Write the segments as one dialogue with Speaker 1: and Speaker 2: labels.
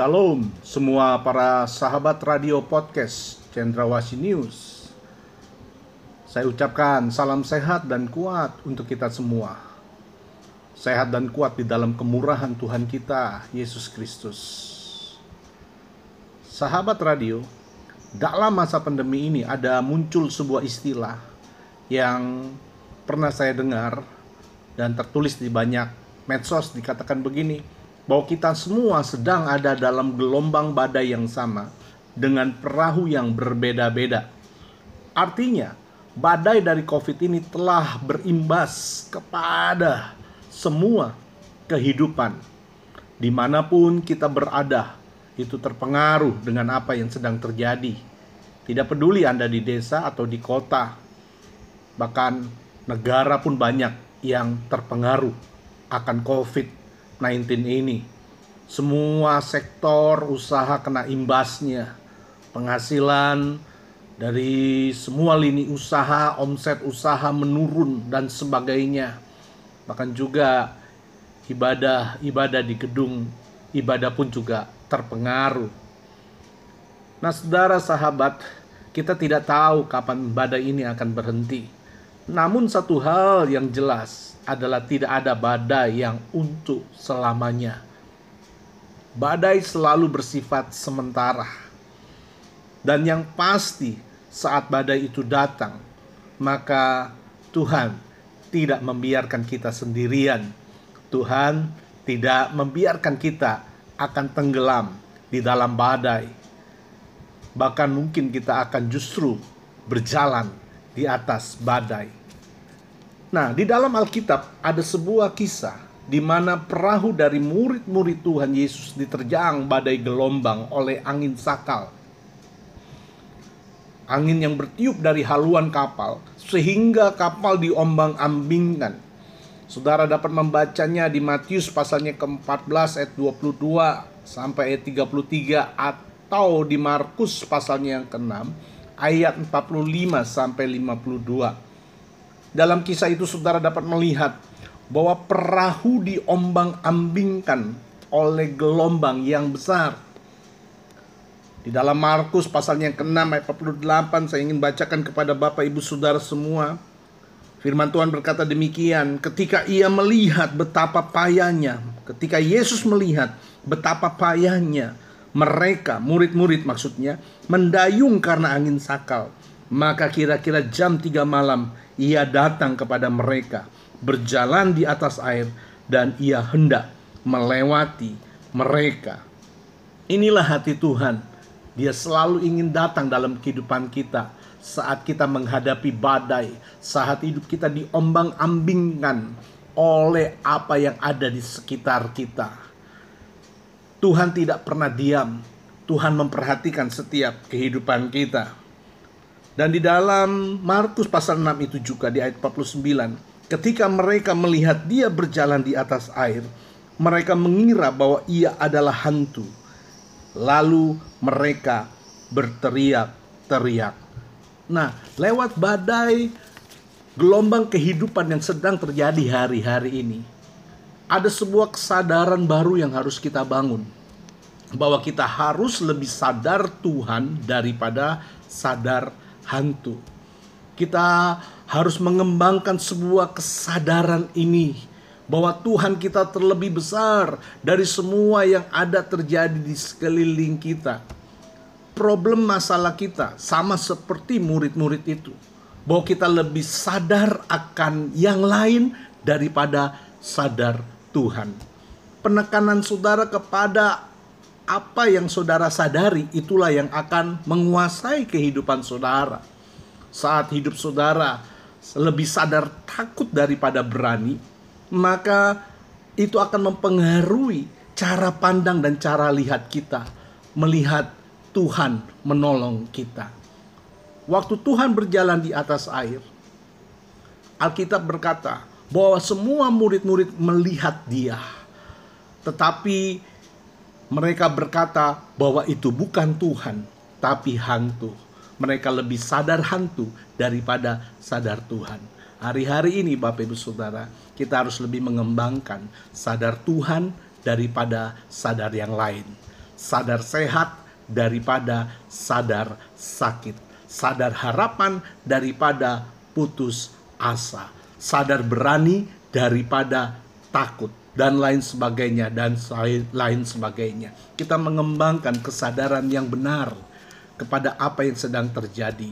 Speaker 1: Shalom semua para sahabat radio podcast Cendrawasih News. Saya ucapkan salam sehat dan kuat untuk kita semua. Sehat dan kuat di dalam kemurahan Tuhan kita, Yesus Kristus. Sahabat radio, dalam masa pandemi ini ada muncul sebuah istilah yang pernah saya dengar dan tertulis di banyak medsos dikatakan begini, bahwa kita semua sedang ada dalam gelombang badai yang sama dengan perahu yang berbeda-beda. Artinya, badai dari COVID ini telah berimbas kepada semua kehidupan. Di mana pun kita berada, itu terpengaruh dengan apa yang sedang terjadi. Tidak peduli Anda di desa atau di kota, bahkan negara pun banyak yang terpengaruh akan COVID 19 ini. Semua sektor usaha kena imbasnya. Penghasilan dari semua lini usaha, omset usaha menurun dan sebagainya. Bahkan juga ibadah-ibadah di gedung ibadah pun juga terpengaruh. Nah, saudara sahabat, kita tidak tahu kapan badai ini akan berhenti. Namun satu hal yang jelas, adalah tidak ada badai yang untuk selamanya. Badai selalu bersifat sementara. Dan yang pasti saat badai itu datang, maka Tuhan tidak membiarkan kita sendirian. Tuhan tidak membiarkan kita akan tenggelam di dalam badai. Bahkan mungkin kita akan justru berjalan di atas badai. Nah, di dalam Alkitab ada sebuah kisah di mana perahu dari murid-murid Tuhan Yesus diterjang badai gelombang oleh angin sakal. Angin yang bertiup dari haluan kapal sehingga kapal diombang-ambingkan. Saudara dapat membacanya di Matius pasalnya ke-14 ayat 22 sampai ayat 33 atau di Markus pasalnya yang ke-6 ayat 45 sampai 52. Dalam kisah itu saudara dapat melihat bahwa perahu diombang-ambingkan oleh gelombang yang besar. Di dalam Markus pasalnya yang ke-6 ayat 48 saya ingin bacakan kepada Bapak Ibu Saudara semua. Firman Tuhan berkata demikian, ketika ia melihat betapa payahnya, ketika Yesus melihat betapa payahnya mereka, murid-murid maksudnya, mendayung karena angin sakal. Maka kira-kira jam 3 malam ia datang kepada mereka, berjalan di atas air, dan ia hendak melewati mereka. Inilah hati Tuhan. Dia selalu ingin datang dalam kehidupan kita saat kita menghadapi badai, saat hidup kita diombang-ambingkan oleh apa yang ada di sekitar kita. Tuhan tidak pernah diam. Tuhan memperhatikan setiap kehidupan kita. Dan di dalam Markus pasal 6 itu juga di ayat 49, ketika mereka melihat dia berjalan di atas air, mereka mengira bahwa ia adalah hantu. Lalu mereka berteriak-teriak. Nah, lewat badai gelombang kehidupan yang sedang terjadi hari-hari ini, ada sebuah kesadaran baru yang harus kita bangun bahwa kita harus lebih sadar Tuhan daripada sadar hantu. Kita harus mengembangkan sebuah kesadaran ini bahwa Tuhan kita terlebih besar dari semua yang ada terjadi di sekeliling kita. Problem masalah kita sama seperti murid-murid itu. Bahwa kita lebih sadar akan yang lain daripada sadar Tuhan. Penekanan saudara kepada apa yang saudara sadari itulah yang akan menguasai kehidupan saudara. Saat hidup saudara lebih sadar takut daripada berani, maka itu akan mempengaruhi cara pandang dan cara lihat kita, melihat Tuhan menolong kita. Waktu Tuhan berjalan di atas air, Alkitab berkata bahwa semua murid-murid melihat Dia, tetapi mereka berkata bahwa itu bukan Tuhan, tapi hantu. Mereka lebih sadar hantu daripada sadar Tuhan. Hari-hari ini, Bapak Ibu Saudara, kita harus lebih mengembangkan sadar Tuhan daripada sadar yang lain, sadar sehat daripada sadar sakit, sadar harapan daripada putus asa, sadar berani daripada takut dan lain sebagainya dan lain sebagainya. Kita mengembangkan kesadaran yang benar kepada apa yang sedang terjadi.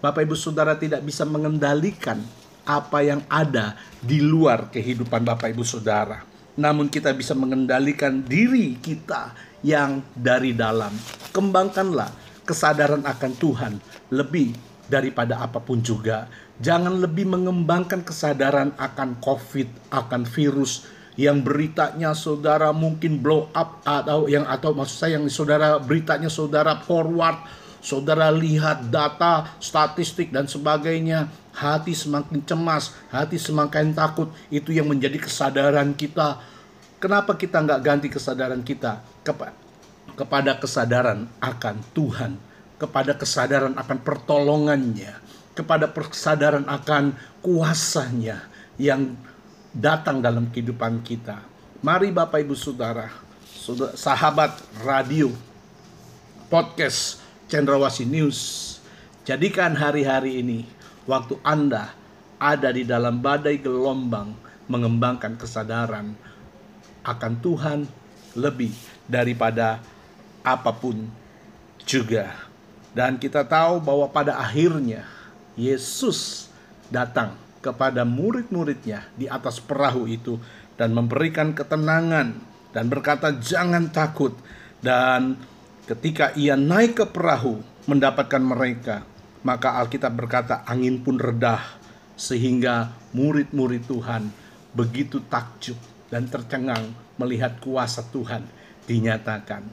Speaker 1: Bapak Ibu Saudara tidak bisa mengendalikan apa yang ada di luar kehidupan Bapak Ibu Saudara. Namun kita bisa mengendalikan diri kita yang dari dalam. Kembangkanlah kesadaran akan Tuhan lebih daripada apa pun juga. Jangan lebih mengembangkan kesadaran akan COVID, akan virus yang beritanya saudara mungkin blow up atau yang atau maksud saya yang saudara beritanya saudara forward, saudara lihat data, statistik dan sebagainya, hati semakin cemas, hati semakin takut. Itu yang menjadi kesadaran kita. Kenapa kita nggak ganti kesadaran kita kepada kesadaran akan Tuhan, kepada kesadaran akan pertolongannya, kepada kesadaran akan kuasanya yang datang dalam kehidupan kita. Mari Bapak Ibu Saudara, sahabat radio, podcast Cendrawasih News, jadikan hari-hari ini waktu Anda ada di dalam badai gelombang mengembangkan kesadaran akan Tuhan lebih daripada apa pun juga. Dan kita tahu bahwa pada akhirnya Yesus datang kepada murid-muridnya di atas perahu itu dan memberikan ketenangan dan berkata jangan takut dan ketika ia naik ke perahu mendapatkan mereka maka Alkitab berkata angin pun redah sehingga murid-murid Tuhan begitu takjub dan tercengang melihat kuasa Tuhan dinyatakan.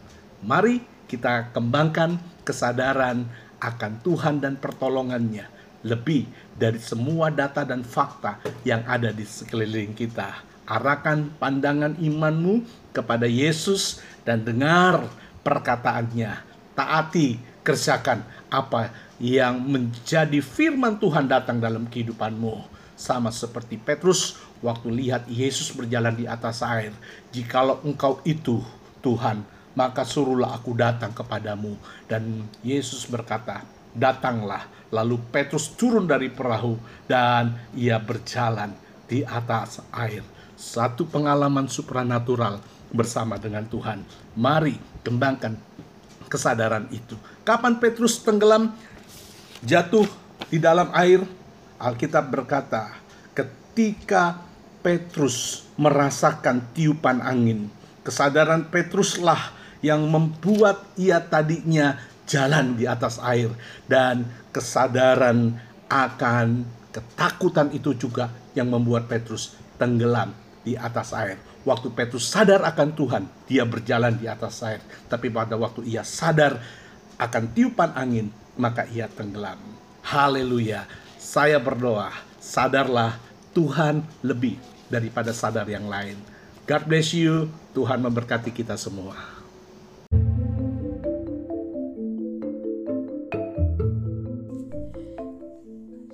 Speaker 1: Mari kita kembangkan kesadaran akan Tuhan dan pertolongannya lebih dari semua data dan fakta yang ada di sekeliling kita. Arahkan pandangan imanmu kepada Yesus dan dengar perkataannya. Taati, kerjakan apa yang menjadi firman Tuhan datang dalam kehidupanmu. Sama seperti Petrus waktu lihat Yesus berjalan di atas air. Jikalau engkau itu Tuhan, maka suruhlah aku datang kepadamu. Dan Yesus berkata, datanglah. Lalu Petrus turun dari perahu dan ia berjalan di atas air. Satu pengalaman supranatural bersama dengan Tuhan. Mari kembangkan kesadaran itu. Kapan Petrus tenggelam jatuh di dalam air? Alkitab berkata, ketika Petrus merasakan tiupan angin, kesadaran Petruslah yang membuat ia tadinya jalan di atas air dan kesadaran akan ketakutan itu juga yang membuat Petrus tenggelam di atas air. Waktu Petrus sadar akan Tuhan, dia berjalan di atas air. Tapi pada waktu ia sadar akan tiupan angin, maka ia tenggelam. Haleluya. Saya berdoa, sadarlah Tuhan lebih daripada sadar yang lain. God bless you. Tuhan memberkati kita semua.